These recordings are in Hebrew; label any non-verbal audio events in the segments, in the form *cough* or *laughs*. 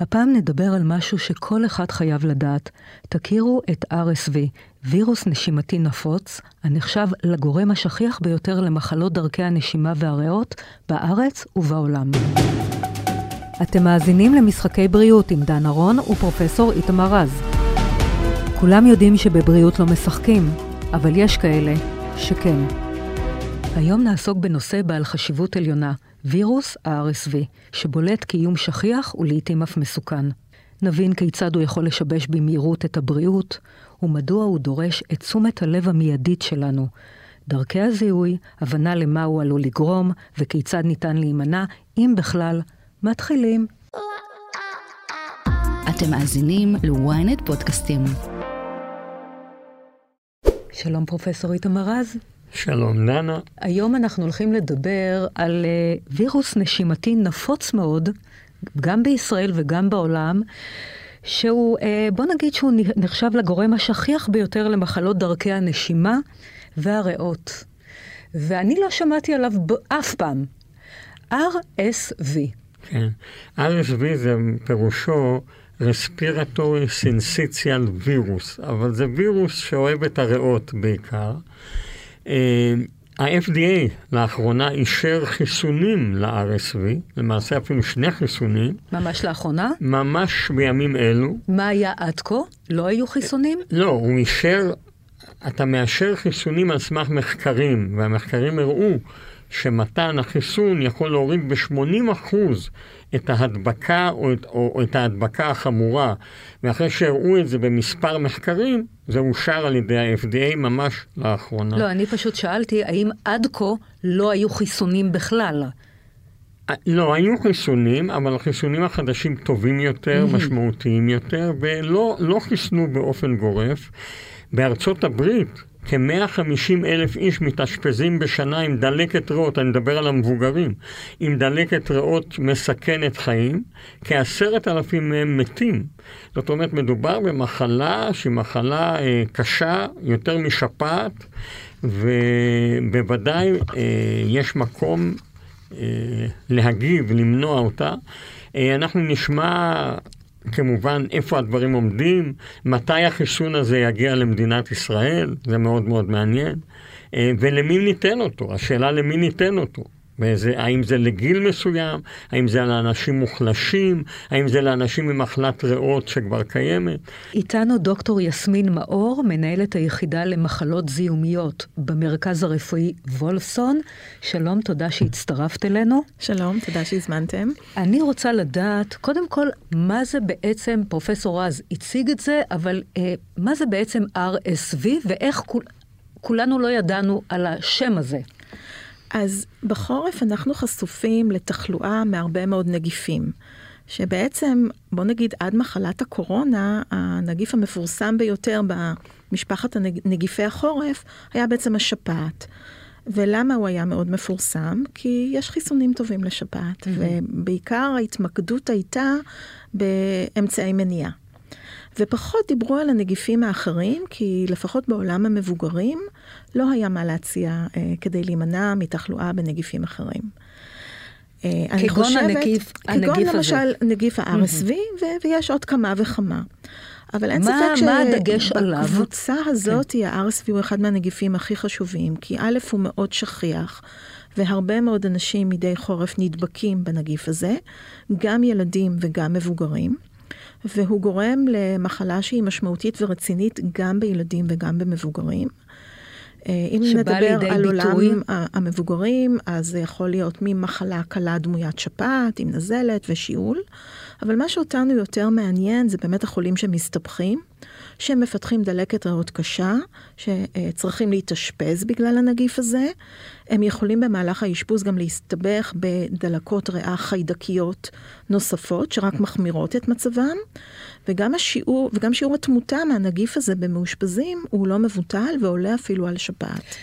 הפעם נדבר על משהו שכל אחד חייב לדעת. תכירו את RSV, וירוס נשימתי נפוץ, הנחשב לגורם השכיח ביותר למחלות דרכי הנשימה והריאות בארץ ובעולם. אתם מאזינים למשחקי בריאות עם דן ארון ופרופסור איתמר רז. כולם יודעים שבבריאות לא משחקים, אבל יש כאלה שכן. היום נעסוק בנושא בעל חשיבות עליונה, וירוס ה-RSV, שבולט כאיום שכיח ולעיתים אף מסוכן. נבין כיצד הוא יכול לשבש במהירות את הבריאות, ומדוע הוא דורש את תשומת הלב המיידית שלנו. דרכי הזיהוי, הבנה למה הוא עלול לגרום, וכיצד ניתן להימנע, אם בכלל, מתחילים. אתם מאזינים ל-ynet פודקאסטים. שלום פרופסור איתמר רז. שלום דנה. היום אנחנו הולכים לדבר על uh, וירוס נשימתי נפוץ מאוד, גם בישראל וגם בעולם, שהוא, uh, בוא נגיד שהוא נחשב לגורם השכיח ביותר למחלות דרכי הנשימה והריאות. ואני לא שמעתי עליו אף פעם. RSV. כן, RSV זה פירושו רספירטורי סינסיציאל וירוס, אבל זה וירוס שאוהב את הריאות בעיקר. אה, ה-FDA לאחרונה אישר חיסונים ל-RSV, למעשה אפילו שני חיסונים. ממש לאחרונה? ממש בימים אלו. מה היה עד כה? לא היו חיסונים? לא, הוא אישר, אתה מאשר חיסונים על סמך מחקרים, והמחקרים הראו שמתן החיסון יכול להוריד ב-80% את ההדבקה או את, או, או את ההדבקה החמורה, ואחרי שהראו את זה במספר מחקרים, זה אושר על ידי ה-FDA ממש לאחרונה. לא, אני פשוט שאלתי, האם עד כה לא היו חיסונים בכלל? לא, היו חיסונים, אבל החיסונים החדשים טובים יותר. משמעותיים יותר, ולא לא חיסנו באופן גורף. בארצות הברית, כ-150 אלף איש מתאשפזים בשנה עם דלקת ריאות, אני מדבר על המבוגרים, עם דלקת ריאות מסכנת חיים, כעשרת אלפים מהם מתים. זאת אומרת, מדובר במחלה שהיא מחלה אה, קשה יותר משפעת, ובוודאי אה, יש מקום אה, להגיב, למנוע אותה. אה, אנחנו נשמע כמובן איפה הדברים עומדים, מתי החיסון הזה יגיע למדינת ישראל, זה מאוד מאוד מעניין, אה, ולמי ניתן אותו, השאלה למי ניתן אותו. וזה, האם זה לגיל מסוים, האם זה לאנשים מוחלשים, האם זה לאנשים עם מחלת ריאות שכבר קיימת. איתנו דוקטור יסמין מאור, מנהלת היחידה למחלות זיהומיות במרכז הרפואי וולפסון. שלום, תודה שהצטרפת אלינו. שלום, תודה שהזמנתם. אני רוצה לדעת, קודם כל, מה זה בעצם, פרופסור רז הציג את זה, אבל אה, מה זה בעצם RSV ואיך כול, כולנו לא ידענו על השם הזה. אז בחורף אנחנו חשופים לתחלואה מהרבה מאוד נגיפים. שבעצם, בוא נגיד, עד מחלת הקורונה, הנגיף המפורסם ביותר במשפחת נגיפי החורף היה בעצם השפעת. ולמה הוא היה מאוד מפורסם? כי יש חיסונים טובים לשפעת, mm-hmm. ובעיקר ההתמקדות הייתה באמצעי מניעה. ופחות דיברו על הנגיפים האחרים, כי לפחות בעולם המבוגרים לא היה מה להציע אה, כדי להימנע מתחלואה בנגיפים אחרים. אה, כגון חושבת, הנגיף, הנגיף הזה. כגון למשל נגיף ה-RSV, mm-hmm. ויש עוד כמה וכמה. אבל אין מה, ספק שבקבוצה הזאת, כן. ה-RSV הוא אחד מהנגיפים הכי חשובים, כי א', הוא מאוד שכיח, והרבה מאוד אנשים מדי חורף נדבקים בנגיף הזה, גם ילדים וגם מבוגרים. והוא גורם למחלה שהיא משמעותית ורצינית גם בילדים וגם במבוגרים. אה, אם נדבר על ביטוי. עולם המבוגרים, אז זה יכול להיות ממחלה קלה דמוית שפעת, עם נזלת ושיעול, אבל מה שאותנו יותר מעניין זה באמת החולים שמסתבכים. שהם מפתחים דלקת ריאות קשה, שצריכים להתאשפז בגלל הנגיף הזה. הם יכולים במהלך האשפוז גם להסתבך בדלקות ריאה חיידקיות נוספות, שרק מחמירות את מצבם. וגם השיעור, וגם שיעור התמותה מהנגיף הזה במאושפזים הוא לא מבוטל ועולה אפילו על שפעת.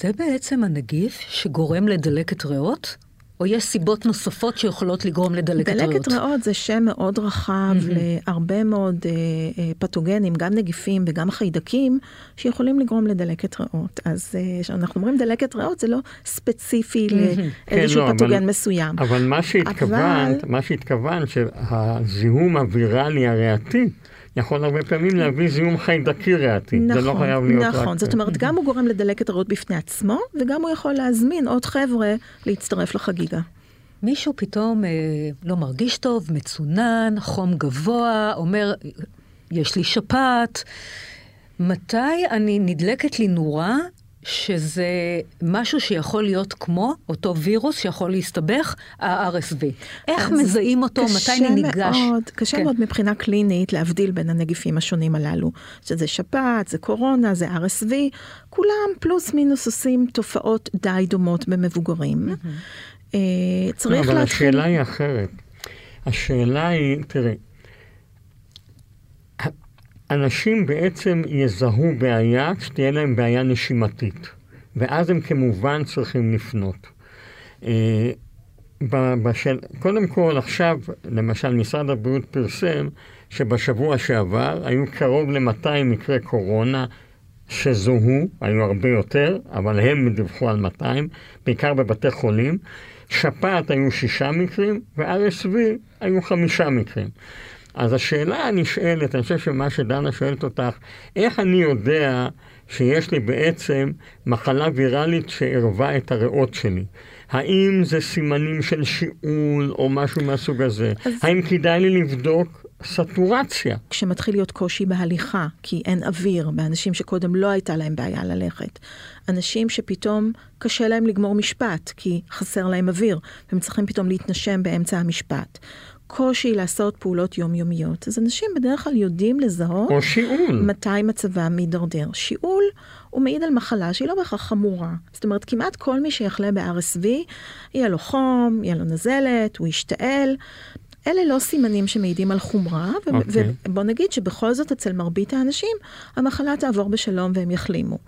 זה בעצם הנגיף שגורם לדלקת ריאות? או יש סיבות נוספות שיכולות לגרום לדלקת ריאות? דלקת ריאות זה שם מאוד רחב mm-hmm. להרבה מאוד אה, אה, פתוגנים, גם נגיפים וגם חיידקים, שיכולים לגרום לדלקת ריאות. אז כשאנחנו אה, אומרים דלקת ריאות, זה לא ספציפי mm-hmm. לאיזשהו כן, לא, פתוגן אבל, מסוים. אבל מה שהתכוונת, אבל... מה שהתכוונת, שהזיהום הוויראלי הריאתי, יכול הרבה פעמים להביא זיהום חיידקי ריאתי. נכון, זה לא נכון, חייב להיות נכון. רק... נכון, זאת אומרת, גם הוא גורם לדלקת הריאות בפני עצמו, וגם הוא יכול להזמין עוד חבר'ה להצטרף לחגיגה. מישהו פתאום אה, לא מרגיש טוב, מצונן, חום גבוה, אומר, יש לי שפעת. מתי אני נדלקת לי נורה שזה משהו שיכול להיות כמו אותו וירוס שיכול להסתבך, ה-RSV. איך מזהים אותו, מתי אני ניגש? מאוד, קשה כן. מאוד מבחינה קלינית להבדיל בין הנגיפים השונים הללו. שזה שפעת, זה קורונה, זה RSV, כולם פלוס מינוס עושים תופעות די דומות במבוגרים. Mm-hmm. צריך להתחיל... אבל השאלה היא אחרת. השאלה היא, תראי, אנשים בעצם יזהו בעיה כשתהיה להם בעיה נשימתית, ואז הם כמובן צריכים לפנות. אה, בשל... קודם כל, עכשיו, למשל, משרד הבריאות פרסם שבשבוע שעבר היו קרוב ל-200 מקרי קורונה שזוהו, היו הרבה יותר, אבל הם דיווחו על 200, בעיקר בבתי חולים. שפעת היו שישה מקרים, ו-RSV היו חמישה מקרים. אז השאלה הנשאלת, אני חושב שמה שדנה שואלת אותך, איך אני יודע שיש לי בעצם מחלה ויראלית שערבה את הריאות שלי? האם זה סימנים של שיעול או משהו מהסוג הזה? אז... האם כדאי לי לבדוק סטורציה? כשמתחיל להיות קושי בהליכה, כי אין אוויר, באנשים שקודם לא הייתה להם בעיה ללכת. אנשים שפתאום קשה להם לגמור משפט, כי חסר להם אוויר, והם צריכים פתאום להתנשם באמצע המשפט. קושי לעשות פעולות יומיומיות. אז אנשים בדרך כלל יודעים לזהות... או שיעול. מתי מצבם מידרדר. שיעול הוא מעיד על מחלה שהיא לא בהכרח חמורה. זאת אומרת, כמעט כל מי שיחלה ב-RSV, יהיה לו חום, יהיה לו נזלת, הוא ישתעל. אלה לא סימנים שמעידים על חומרה, ו- okay. אוקיי. ובוא נגיד שבכל זאת אצל מרבית האנשים, המחלה תעבור בשלום והם יחלימו.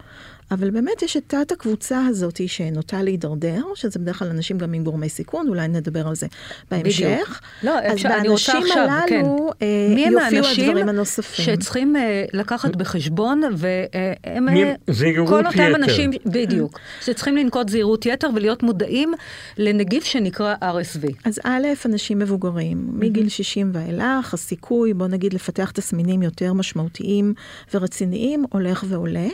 אבל באמת יש את תת הקבוצה הזאת שנוטה להידרדר, שזה בדרך כלל אנשים גם עם גורמי סיכון, אולי נדבר על זה בהמשך. בדיוק. לא, אפשר, אני רוצה עכשיו, הללו, כן. אה, מי הם האנשים שצריכים אה, לקחת בחשבון, והם אה, כל אותם יתר. אנשים, בדיוק, שצריכים לנקוט זהירות יתר ולהיות מודעים לנגיף שנקרא RSV. אז א', אנשים מבוגרים, מגיל 60 ואילך, הסיכוי, בוא נגיד, לפתח תסמינים יותר משמעותיים ורציניים, הולך ועולה.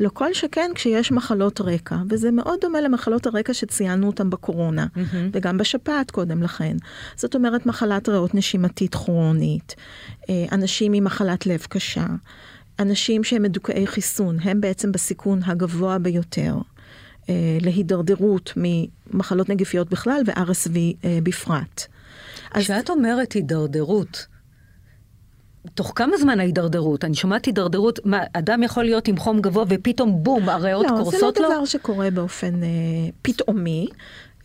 לא כל שכן כן כשיש מחלות רקע, וזה מאוד דומה למחלות הרקע שציינו אותן בקורונה, mm-hmm. וגם בשפעת קודם לכן. זאת אומרת, מחלת ריאות נשימתית כרונית, אה, אנשים עם מחלת לב קשה, אנשים שהם מדוכאי חיסון, הם בעצם בסיכון הגבוה ביותר. אה, להידרדרות ממחלות נגיפיות בכלל ו-RSV אה, בפרט. כשאת אז... אומרת הידרדרות, תוך כמה זמן ההידרדרות? אני שומעת הידרדרות, מה, אדם יכול להיות עם חום גבוה ופתאום בום, הריאות לא, קורסות לו? לא, זה לא דבר שקורה באופן אה, פתאומי.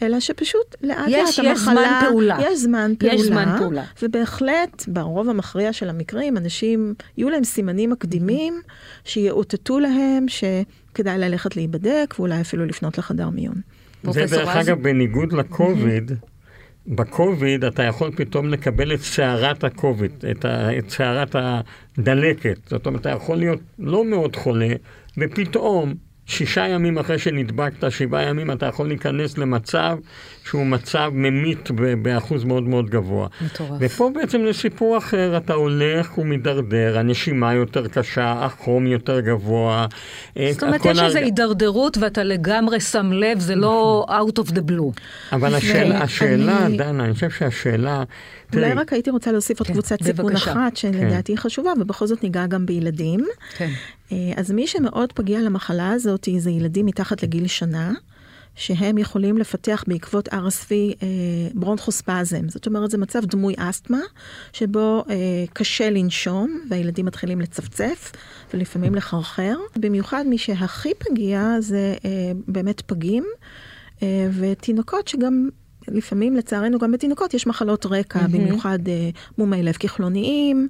אלא שפשוט לאט לאט המחלה, יש זמן פעולה. יש זמן פעולה. יש זמן פעולה. ובהחלט, ברוב המכריע של המקרים, אנשים, יהיו להם סימנים מקדימים שיאותתו להם שכדאי ללכת להיבדק, ואולי אפילו לפנות לחדר מיון. זה דרך אגב, בניגוד לקוביד, בקוביד אתה יכול פתאום לקבל את סערת הקוביד, את, את סערת הדלקת. זאת אומרת, אתה יכול להיות לא מאוד חולה, ופתאום שישה ימים אחרי שנדבקת, שבעה ימים, אתה יכול להיכנס למצב שהוא מצב ממית באחוז מאוד מאוד גבוה. מטורף. ופה בעצם זה סיפור אחר, אתה הולך ומידרדר, הנשימה יותר קשה, החום יותר גבוה. אה, זאת אומרת, יש איזו. הידרדרות ואתה לגמרי שם לב, זה לא out of the blue. אבל השאלה, דנה, אני חושב שהשאלה... אולי רק הייתי רוצה להוסיף עוד כן, קבוצת סיכון אחת, שלדעתי היא כן. חשובה, ובכל זאת ניגע גם בילדים. כן. אה, אז מי שמאוד פגיע למחלה הזאת זה ילדים מתחת לגיל שנה. שהם יכולים לפתח בעקבות RSV אה, ברונכוספזם. זאת אומרת, זה מצב דמוי אסתמה, שבו אה, קשה לנשום, והילדים מתחילים לצפצף, ולפעמים לחרחר. במיוחד מי שהכי פגיע זה אה, באמת פגים, אה, ותינוקות שגם לפעמים, לצערנו, גם בתינוקות יש מחלות רקע, mm-hmm. במיוחד אה, מומי לב כחלוניים.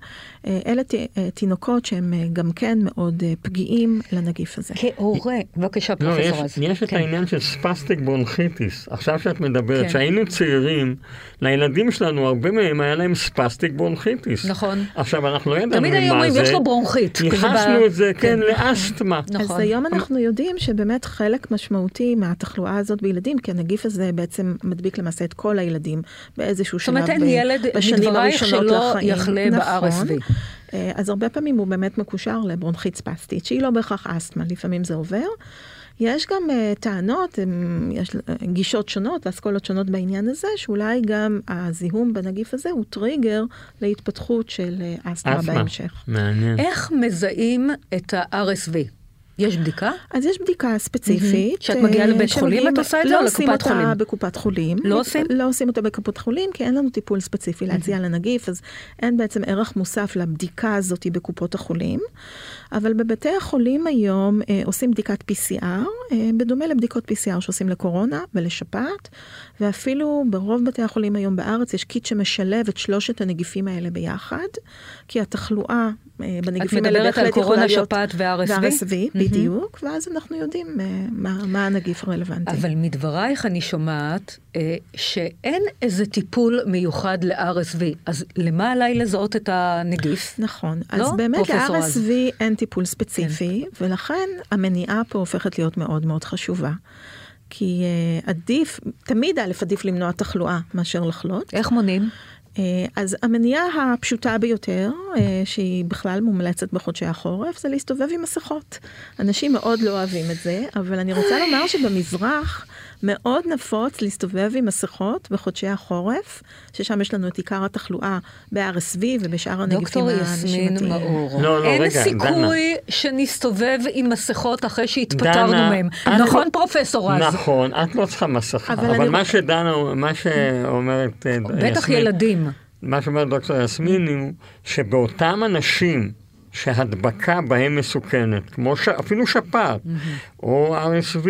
אה, אלה אה, תינוקות שהם אה, גם כן מאוד פגיעים לנגיף הזה. כהורה, בבקשה, לא, יש, פרופסור רז. יש כן. את העניין של ספסטיק בונכיטיס. עכשיו שאת מדברת, כן. כשהיינו צעירים, לילדים שלנו, הרבה מהם היה להם ספסטיק בונכיטיס. נכון. עכשיו, אנחנו לא ידענו תמיד היו מה אומרים, זה. יש לו ברונכית. ייחסנו את זה, כן, כן. לאסתמה. אז נכון. היום אנחנו יודעים שבאמת חלק משמעותי מהתחלואה הזאת בילדים, כי הנגיף הזה בעצם מדביק למעשה את כל הילדים באיזשהו זאת שלב אומרת, אין ילד מדברייך שלא. יחלה נכון. ב-RSV. אה, אז הרבה פעמים הוא באמת מקושר לברונכית ספסטית, שהיא לא בהכרח אסתמה, לפעמים זה עובר. יש גם uh, טענות, הם, יש uh, גישות שונות ואסכולות שונות בעניין הזה, שאולי גם הזיהום בנגיף הזה הוא טריגר להתפתחות של uh, אסתמה אסתמה. בהמשך. מעניין. איך מזהים את ה-RSV? יש בדיקה? אז יש בדיקה ספציפית. שאת מגיעה אה, לבית חולים, את עושה את זה, לא או עושים לקופת אותה חולים? בקופת חולים. לא עושים? לא עושים אותה בקופת חולים, כי אין לנו טיפול ספציפי להציע לנגיף, אז אין בעצם ערך מוסף לבדיקה הזאת בקופות החולים. אבל בבתי החולים היום אה, עושים בדיקת PCR, אה, בדומה לבדיקות PCR שעושים לקורונה ולשפעת, ואפילו ברוב בתי החולים היום בארץ יש קיט שמשלב את שלושת הנגיפים האלה ביחד, כי התחלואה אה, בנגיפים האלה מדברת על בהחלט יכולה קורונה, להיות... שפעת ו-RSV? ו-RSV, בדיוק, ואז אנחנו יודעים אה, מה, מה הנגיף הרלוונטי. אבל מדברייך אני שומעת אה, שאין איזה טיפול מיוחד ל-RSV, אז למה עליי לזהות את הנגיף? נכון, לא? אז באמת. ל-RSV אין טיפול ספציפי, כן. ולכן המניעה פה הופכת להיות מאוד מאוד חשובה. כי uh, עדיף, תמיד א', עדיף למנוע תחלואה מאשר לחלות. איך מונעים? Uh, אז המניעה הפשוטה ביותר, uh, שהיא בכלל מומלצת בחודשי החורף, זה להסתובב עם מסכות. אנשים מאוד לא אוהבים את זה, אבל אני רוצה לומר שבמזרח מאוד נפוץ להסתובב עם מסכות בחודשי החורף, ששם יש לנו את עיקר התחלואה ב-RSV ובשאר הנגיפים דוקטור יסמין. מאור, לא, לא, אין רגע, סיכוי שנסתובב עם מסכות אחרי שהתפטרנו דנה, מהם. נכון, לא- פרופסור רז? נכון, את לא צריכה מסכה, אבל אבל אני- מה שדנה, מה שאומרת אה, בטח יסמין, ילדים. מה שאומרת דוקטור יסמין הוא שבאותם אנשים שהדבקה בהם מסוכנת, כמו ש... אפילו שפעת, או RSV,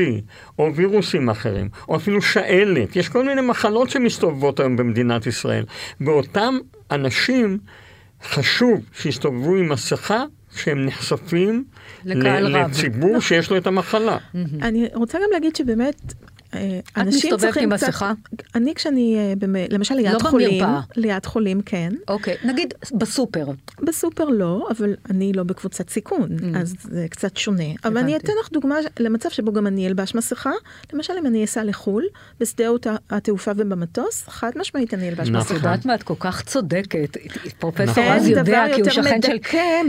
או וירוסים אחרים, או אפילו שעלת, יש כל מיני מחלות שמסתובבות היום במדינת ישראל. באותם אנשים חשוב שיסתובבו עם מסכה שהם נחשפים ל-. לציבור שיש לו את המחלה. אני רוצה גם להגיד שבאמת, אה, אנשים מסתובבת צריכים עם קצת... מסכה? אני כשאני, אה, למשל ליד לא חולים, במרפאה. ליד חולים כן, אוקיי, נגיד בסופר. בסופר לא, אבל אני לא בקבוצת סיכון, אז זה קצת שונה. אבל אני Mm. הבנתי. אתן לך דוגמה למצב שבו גם אני אלבש מסכה, למשל אם אני אסע לחו"ל, בשדות התעופה ובמטוס, חד משמעית אני אלבש נכון. את מסכה. יודעת מה, את כל כך צודקת. פרופסור נכון. רז יודע, כי הוא יותר שכן של...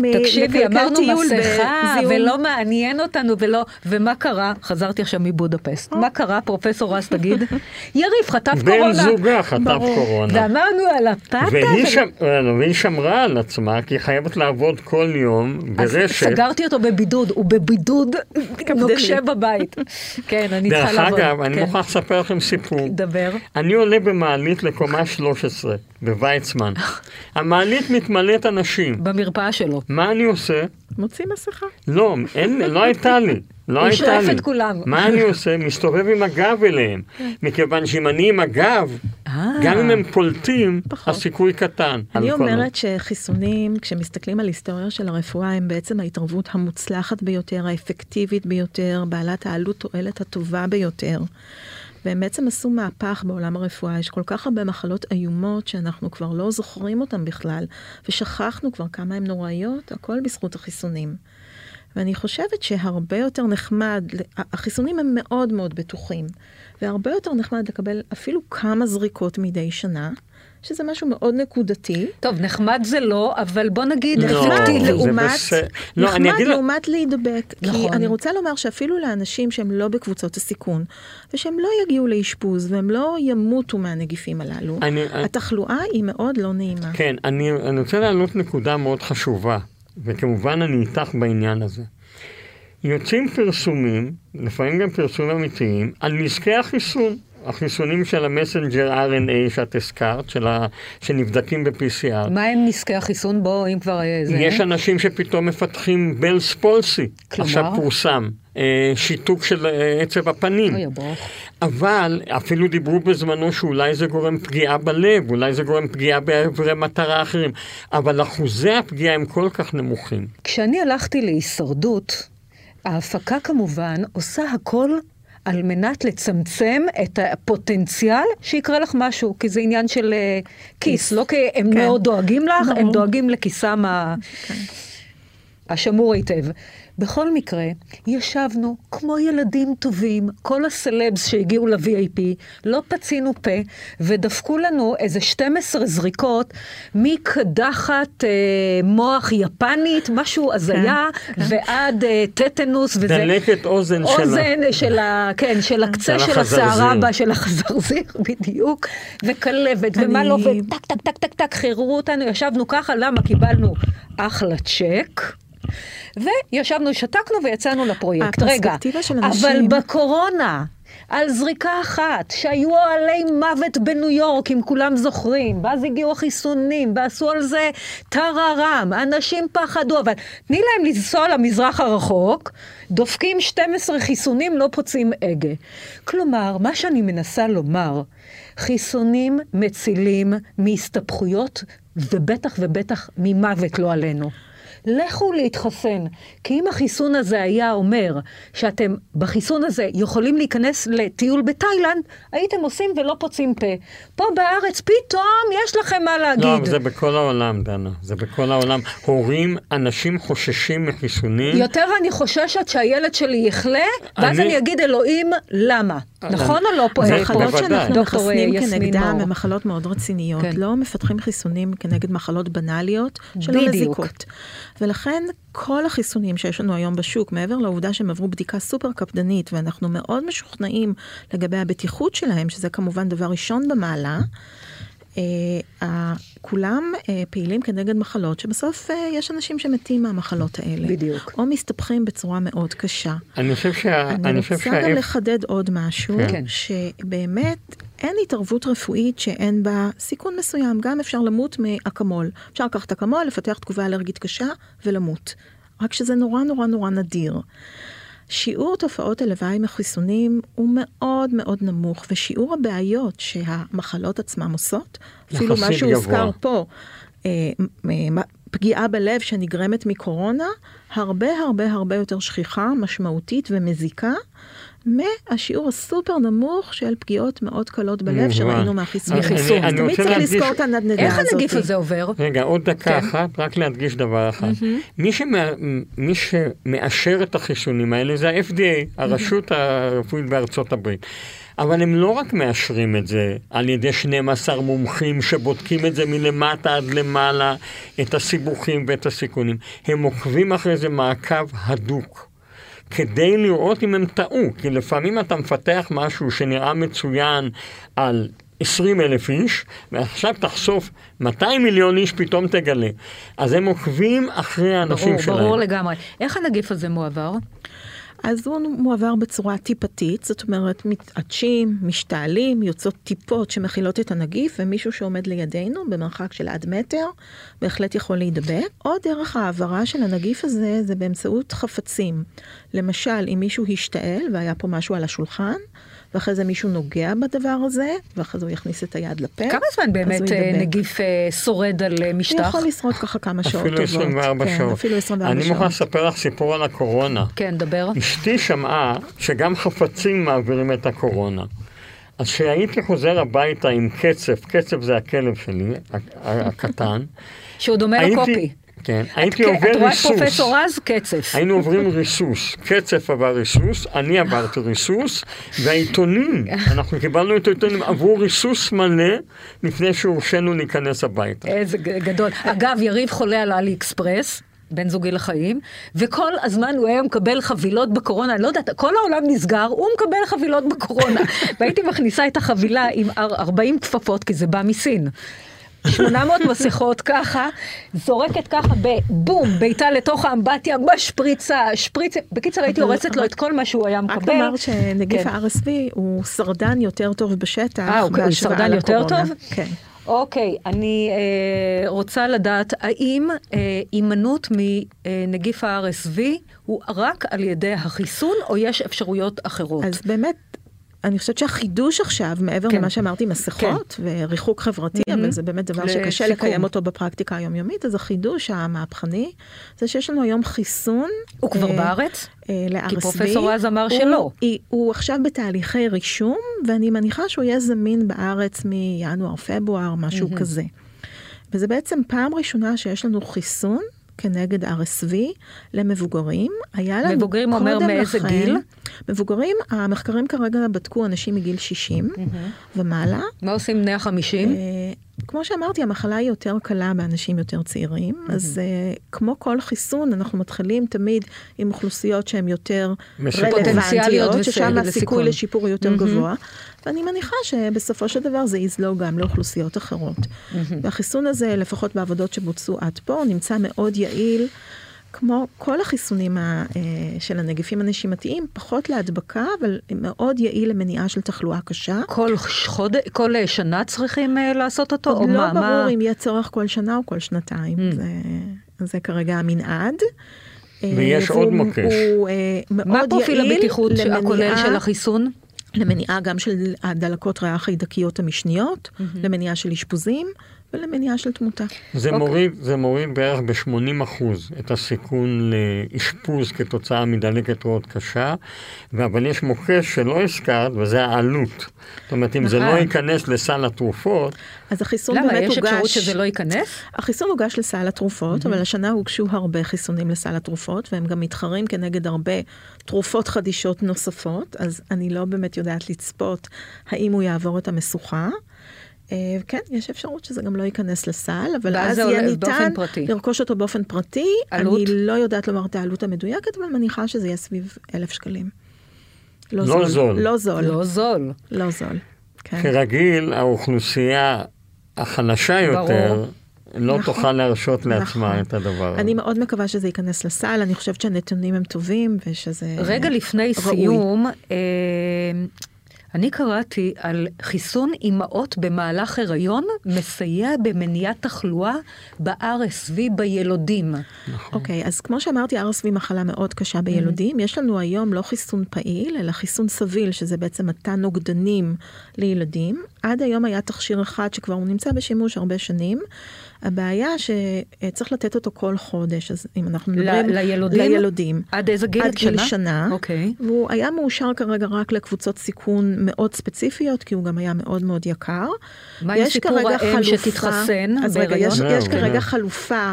מ- תקשיבי, אמרנו מסכה. ולא מעניין אותנו, ולא... ומה קרה? חזרתי עכשיו מבודפסט. מה קרה, פרופסור רז, תגיד? *laughs* יריב חטף בן קורונה. זוגה חטף ברור. קורונה. ואמרנו על הפאטה. והיא, ו- שם, והיא שמרה על עצמה, כי היא חייבת לעבוד כל יום אז ברשת. סגרתי אותו בבידוד, הוא בבידוד נוקשה בבית. *laughs* כן, אני צריכה דרך לעבוד. אגב, אני כן. מוכרח לספר לכם סיפור. דבר. אני עולה במעלית לקומה *laughs* 13 בוויצמן. המעלית מתמלאת אנשים. במרפאה שלו. מה אני עושה? מוציא מסכה. לא, אין, לא הייתה לי. לא הוא הייתה שואף לי. את כולם. מה אני עושה? מסתובב עם הגב אליהם. מכיוון שאם אני עם הגב, אה. גם אם הם פולטים. הסיכוי קטן. אני אומרת שחיסונים, כשמסתכלים על היסטוריה של הרפואה, הם בעצם ההתערבות המוצלחת ביותר, האפקטיבית ביותר, בעלת העלות תועלת הטובה ביותר. והם בעצם עשו מהפך בעולם הרפואה. יש כל כך הרבה מחלות איומות שאנחנו כבר לא זוכרים אותן בכלל, ושכחנו כבר כמה הן נוראיות, הכל בזכות החיסונים. ואני חושבת שהרבה יותר נחמד, החיסונים הם מאוד מאוד בטוחים, והרבה יותר נחמד לקבל אפילו כמה זריקות מדי שנה, שזה משהו מאוד נקודתי. טוב, נחמד זה לא, אבל בוא נגיד לא, אפקטיבי. זה לעומת, בסדר. לא, אני נחמד לעומת להידבק. נכון. כי אני רוצה לומר שאפילו לאנשים שהם לא בקבוצות הסיכון, ושהם לא יגיעו לאשפוז, והם לא ימותו מהנגיפים הללו, אני- התחלואה היא מאוד לא נעימה. כן, אני, אני רוצה להעלות נקודה מאוד חשובה, וכמובן אני איתך בעניין הזה. יוצאים פרסומים, לפעמים גם פרסומים אמיתיים, על נזקי החיסון. החיסונים של המסנג'ר RNA שאת הזכרת, של ה... שנבדקים ב-PCR. מה הם נזקי החיסון? בוא, אם כבר אה, זה... יש אנשים שפתאום מפתחים בלס פולסי. כלומר? עכשיו פורסם. אה, שיתוק של אה, עצב הפנים. אוי. אבל אפילו דיברו בזמנו שאולי זה גורם פגיעה בלב, אולי זה גורם פגיעה באיברי מטרה אחרים, אבל אחוזי הפגיעה הם כל כך נמוכים. כשאני הלכתי להישרדות, ההפקה כמובן עושה הכל על מנת לצמצם את הפוטנציאל שיקרה לך משהו, כי זה עניין של אה, כיס, לא כי הם כן. מאוד דואגים לך, הם. דואגים לכיסם ה- השמור היטב. בכל מקרה, ישבנו כמו ילדים טובים, כל הסלבס שהגיעו ל-VIP, לא פצינו פה, ודפקו לנו איזה 12 זריקות מקדחת אה, מוח יפנית, משהו הזיה, ועד אה, טטנוס, וזה... דלקת אוזן שלה. אוזן של ה... כן, של הקצה של של החזרזיר. השערה בה, של החזרזיר, *laughs* בדיוק, וכלבת, ומה אני- לא, וטק, טק, טק, טק, טק, חיררו אותנו, ישבנו ככה, למה? קיבלנו אחלה צ'ק. וישבנו, שתקנו ויצאנו לפרויקט. רגע, אבל בקורונה, על זריקה אחת, שהיו אוהלי מוות בניו יורק, אם כולם זוכרים, ואז הגיעו החיסונים, ועשו על זה טררם, אנשים פחדו, אבל תני להם לנסוע למזרח הרחוק, דופקים 12 חיסונים, לא פוצעים הגה. כלומר, מה שאני מנסה לומר, חיסונים מצילים מהסתבכויות, ובטח ובטח ממוות לא עלינו. לכו להתחסן. כי אם החיסון הזה היה אומר שאתם בחיסון הזה יכולים להיכנס לטיול בתאילנד, הייתם עושים ולא פוצעים פה. פה בארץ פתאום יש לכם מה להגיד. לא, אבל זה בכל העולם, דנה. זה בכל העולם. הורים, אנשים חוששים מחיסונים. יותר אני חוששת שהילד שלי יחלה, ואז אני- אני אגיד, אלוהים, למה? נכון או לא פה? זה בוודאי. שאנחנו מחסנים כנגדם. הן מחלות מאוד רציניות. כן. לא מפתחים חיסונים כנגד מחלות בנאליות שלא. מזיקות. ולכן כל החיסונים שיש לנו היום בשוק, מעבר לעובדה שהם עברו בדיקה סופר קפדנית, ואנחנו מאוד משוכנעים לגבי הבטיחות שלהם, שזה כמובן דבר ראשון במעלה, כולם אה, פעילים כנגד מחלות שבסוף אה, יש אנשים שמתים מהמחלות האלה. בדיוק. או מסתבכים בצורה מאוד קשה. אני חושב שה... אני חושב רוצה שה... גם לחדד עוד משהו, כן. שבאמת אין התערבות רפואית שאין בה סיכון מסוים, גם אפשר למות מאקמול. אפשר לקחת אקמול, לפתח תגובה אלרגית קשה ולמות. רק שזה נורא נורא נורא נדיר. שיעור תופעות הלוואי מחיסונים הוא מאוד מאוד נמוך, ושיעור הבעיות שהמחלות עצמן עושות, אפילו מה שהוזכר. פה, אה, פגיעה בלב שנגרמת מקורונה, הרבה הרבה הרבה יותר שכיחה, משמעותית ומזיקה, מהשיעור הסופר נמוך של פגיעות מאוד קלות בלב מובן. שראינו מהחיסון. מחיסון. אני תמיד צריך לזכור את הנדנדה הזאת. איך הנגיף הזה עובר? רגע, עוד דקה כן. אחת, רק להדגיש דבר אחד. מי שמאשר את החיסונים האלה זה ה-FDA, הרשות הרפואית בארצות הברית. אבל הם לא רק מאשרים את זה על ידי 12 מומחים שבודקים את זה מלמטה עד למעלה, את הסיבוכים ואת הסיכונים. הם עוקבים אחרי זה מעקב הדוק. כדי לראות אם הם טעו, כי לפעמים אתה מפתח משהו שנראה מצוין על 20 אלף איש, ועכשיו תחשוף 200 מיליון איש, פתאום תגלה. אז הם עוקבים אחרי האנשים ברור, שלהם. ברור לגמרי. איך הנגיף הזה מועבר? אז הוא מועבר בצורה טיפתית, זאת אומרת מתעטשים, משתעלים, יוצאות טיפות שמכילות את הנגיף, ומישהו שעומד לידינו במרחק של עד מטר, בהחלט יכול להידבק. עוד דרך העברה של הנגיף הזה זה באמצעות חפצים. למשל, אם מישהו השתעל והיה פה משהו על השולחן, ואחרי זה מישהו נוגע בדבר הזה, ואחרי זה הוא יכניס את היד לפה. כמה זמן באמת הוא אה. נגיף אה, שורד על אה, הוא משטח? יכול לשרוד ככה כמה שעות טובות. אפילו 24 כן, שעות. אפילו 24 אני שעות. מוכן לספר לך סיפור על הקורונה. כן, דבר. אשתי שמעה שגם חפצים מעבירים את הקורונה. אז כשהייתי חוזר הביתה עם קצף, קצף זה הכלב שלי, הקטן, שהוא דומה הייתי- לקופי. כן, הייתי עובר את רואה את ריסוס. פרופסור רז? קצף. היינו עוברים ריסוס, קצף עבר ריסוס, אני עברתי ריסוס, והעיתונים, *laughs* אנחנו קיבלנו את העיתונים, עברו ריסוס מלא לפני שהורשינו להיכנס הביתה. איזה גדול. אגב, יריב חולה על אלי אקספרס. בן זוגי לחיים, וכל הזמן הוא היה מקבל חבילות בקורונה, אני לא יודעת, כל העולם נסגר, הוא מקבל חבילות בקורונה. *laughs* והייתי מכניסה את החבילה עם אר- 40 כפפות, כי זה בא מסין. 800 מסכות ככה, זורקת ככה בבום, בעיטה לתוך האמבטיה, משפריצה, שפריצה. בקיצר, הייתי הורסת לו רק- את כל מה שהוא היה רק מקבל. נאמר שנגיף כן. ה-RSV הוא שרדן יותר טוב בשטח אה, הוא- הוא שרדן יותר. טוב? כן. אוקיי, אני אה, רוצה לדעת, האם אה, הימנעות מנגיף ה-RSV הוא רק על ידי החיסון, או יש אפשרויות אחרות? אז באמת, אני חושבת שהחידוש עכשיו, מעבר כן. למה שאמרתי, מסכות וריחוק חברתי, מהמם. אבל זה באמת דבר לסיכום. שקשה לקיים אותו בפרקטיקה היומיומית, אז החידוש המהפכני, זה שיש לנו היום חיסון. הוא כבר אה, בארץ? אה, ל-RSV. כי פרופסור רז אמר הוא- שלא. היא- הוא עכשיו בתהליכי רישום, ואני מניחה שהוא יהיה זמין בארץ מינואר-פברואר, משהו כזה. וזה בעצם פעם ראשונה שיש לנו חיסון כנגד RSV למבוגרים. היה לנו מבוגרים אומר מאיזה לכן, גיל? מבוגרים, המחקרים כרגע בדקו אנשים מגיל 60 mm-hmm. ומעלה. מה עושים בני ה-50? כמו שאמרתי, המחלה היא יותר קלה באנשים יותר צעירים, אז אה, כמו כל חיסון, אנחנו מתחילים תמיד עם אוכלוסיות שהן יותר רלוונטיות, ששם. הסיכוי לשיפור יותר גבוה, ואני מניחה שבסופו של דבר זה יזלוג גם לאוכלוסיות אחרות. והחיסון הזה, לפחות בעבודות שבוצעו עד פה, נמצא מאוד יעיל. כמו כל החיסונים ה- אה, של הנגיפים הנשימתיים, פחות להדבקה, אבל מאוד יעיל למניעה של תחלואה קשה. כל חודש, כל שנה צריכים אה, לעשות אותו? או עוד לא מה? ברור מה? אם יהיה צורך כל שנה או כל שנתיים. Mm. זה, זה כרגע המנעד. אה, ויש עוד מוקש. הוא אה, מאוד מה פרופיל הבטיחות למניעה- הכולל של החיסון? למניעה גם של הדלקות ריאה חיידקיות המשניות, למניעה של אשפוזים ולמניעה של תמותה. זה, אוקיי. מוריד, זה מוריד בערך ב-80% את הסיכון לאשפוז כתוצאה מדלקת ריאות קשה, אבל יש מוקש שלא הזכרת, וזה העלות. זאת אומרת, אם זה נכון. לא ייכנס לסל התרופות, אז החיסון למה, באמת יש הוגש... אפשרות שזה לא ייכנס? החיסון הוגש לסל התרופות, אבל השנה הוגשו הרבה חיסונים לסל התרופות, והם גם מתחרים כנגד הרבה תרופות חדישות נוספות, אז אני לא באמת יודעת לצפות האם הוא יעבור את המשוכה. אה, כן, יש אפשרות שזה גם לא ייכנס לסל, אבל אז יהיה ניתן. לרכוש אותו באופן פרטי. עלות? אני לא יודעת לומר את העלות המדויקת, אבל מניחה שזה יהיה סביב אלף שקלים. לא זול. לא זול. לא זול. לא זול. כן. כרגיל, האוכלוסייה החלשה יותר ברור. לא נכון. תוכל להרשות לעצמה נכון. את הדבר הזה. אני מאוד מקווה שזה ייכנס לסל, אני חושבת שהנתונים הם טובים ושזה רגע לפני ראוי. סיום, אה, אני קראתי על חיסון אימהות במהלך הריון מסייע במניעת תחלואה ב-RSV בילודים. אוקיי, אז כמו שאמרתי, RSV מחלה מאוד קשה בילודים. יש לנו היום לא חיסון פעיל, אלא חיסון סביל, שזה בעצם מתן נוגדנים לילדים. עד היום היה תכשיר אחד שכבר הוא נמצא בשימוש הרבה שנים. הבעיה שצריך לתת אותו כל חודש, אז אם אנחנו מדברים... ל- לילודים? לילודים. עד איזה גיל? עד גיל שנה? אוקיי. והוא היה מאושר כרגע רק לקבוצות סיכון מאוד ספציפיות, כי הוא גם היה מאוד מאוד יקר. מה עם יש סיפור האם חלופה- שתתחסן אז רגע, יש? יש זהו, כרגע כן. חלופה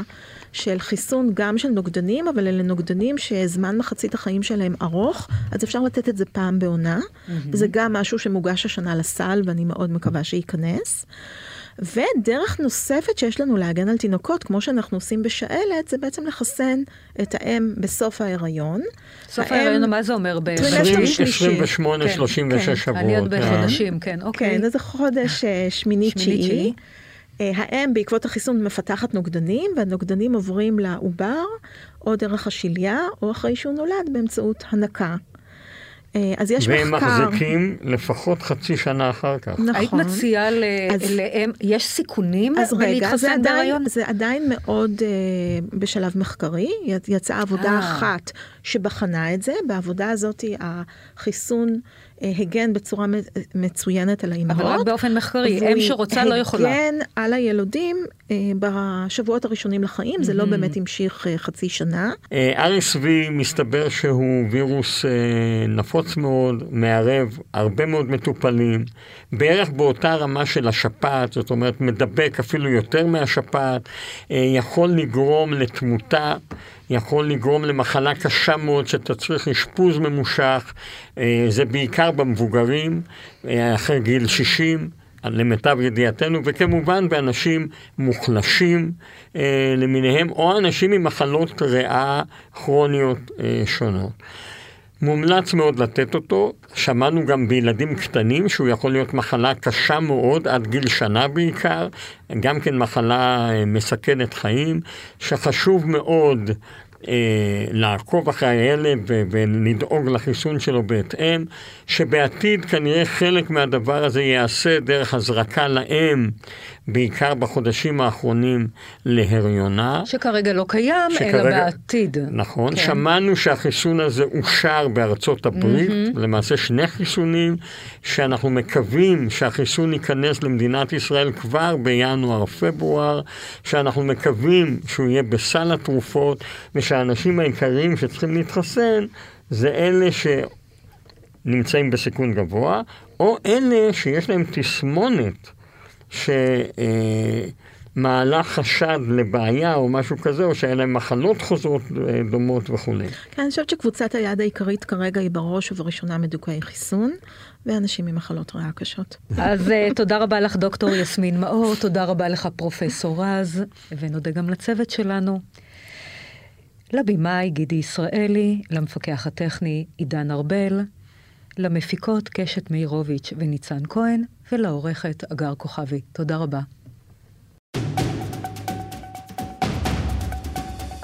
של חיסון גם של נוגדנים, אבל אלה נוגדנים שזמן מחצית החיים שלהם ארוך, אז אפשר לתת את זה פעם בעונה. וזה גם משהו שמוגש השנה לסל, ואני מאוד מקווה שייכנס. ודרך נוספת שיש לנו להגן על תינוקות, כמו שאנחנו עושים בשעלת, זה בעצם לחסן את האם בסוף ההיריון. סוף ההריון, מה זה אומר? ב- טרימסטר בשביל- שלישי. 28, כן, 36 כן. שבועות. אני עוד כן. בחודשים, כן, אוקיי. כן, איזה חודש אה, שמיני שמיני, תשיעי. תשיעי. אה, האם בעקבות החיסון מפתחת נוגדנים, והנוגדנים עוברים לעובר, או דרך השליה, או אחרי שהוא נולד באמצעות הנקה. אה, אז יש והם מחקר. מחזיקים לפחות חצי שנה אחר כך. נכון. היית מציעה ל- אז- לאם, יש סיכונים אז רגע, זה עדיין? זה עדיין מאוד uh, בשלב מחקרי. יצאה עבודה אה. אחת שבחנה את זה. בעבודה הזאת החיסון הגן בצורה מצוינת על האימהות. אבל רק באופן מחקרי, אם שרוצה לא יכולה. הגן על הילודים uh, בשבועות הראשונים לחיים, זה לא באמת המשיך uh, חצי שנה. אה, RSV מסתבר שהוא וירוס אה, נפוץ מאוד, מערב הרבה מאוד מטופלים, בערך באותה רמה של השפעת, זאת אומרת מדבק אפילו יותר מהשפעת, אה, יכול לגרום לתמותה, יכול לגרום למחלה קשה מאוד שתצריך אשפוז ממושך, אה, זה בעיקר במבוגרים, אה, אחרי גיל 60. למיטב ידיעתנו, וכמובן באנשים מוחלשים אה, למיניהם, או אנשים עם מחלות ריאה כרוניות אה, שונות. מומלץ מאוד לתת אותו, שמענו גם בילדים קטנים שהוא יכול להיות מחלה קשה מאוד, עד גיל שנה בעיקר, גם כן מחלה אה, מסכנת חיים, שחשוב מאוד אה, לעקוב אחרי הילד ולדאוג לחיסון שלו בהתאם, שבעתיד כנראה חלק מהדבר הזה ייעשה דרך הזרקה לאם, בעיקר בחודשים האחרונים להריונה. שכרגע לא קיים, שכרגע, אלא בעתיד. נכון, כן. שמענו שהחיסון הזה אושר בארצות הברית, mm-hmm. למעשה שני חיסונים, שאנחנו מקווים שהחיסון ייכנס למדינת ישראל כבר בינואר-פברואר, שאנחנו מקווים שהוא יהיה בסל התרופות, ושהאנשים העיקריים שצריכים להתחסן זה אלה שנמצאים בסיכון גבוה, או אלה שיש להם תסמונת שמעלה חשד לבעיה או משהו כזה, או שאין להם מחלות חוזרות אה, דומות וכולי. כן, אני חושבת שקבוצת היעד העיקרית כרגע היא בראש ובראשונה מדוכאי חיסון. ואנשים עם מחלות ריאה קשות. אז uh, תודה רבה לך, דוקטור יסמין מאור, תודה רבה לך, פרופסור רז, ונודה גם לצוות שלנו. לבמאי גידי ישראלי, למפקח הטכני עידן ארבל, למפיקות קשת מאירוביץ' וניצן כהן, ולעורכת אגר כוכבי. תודה רבה.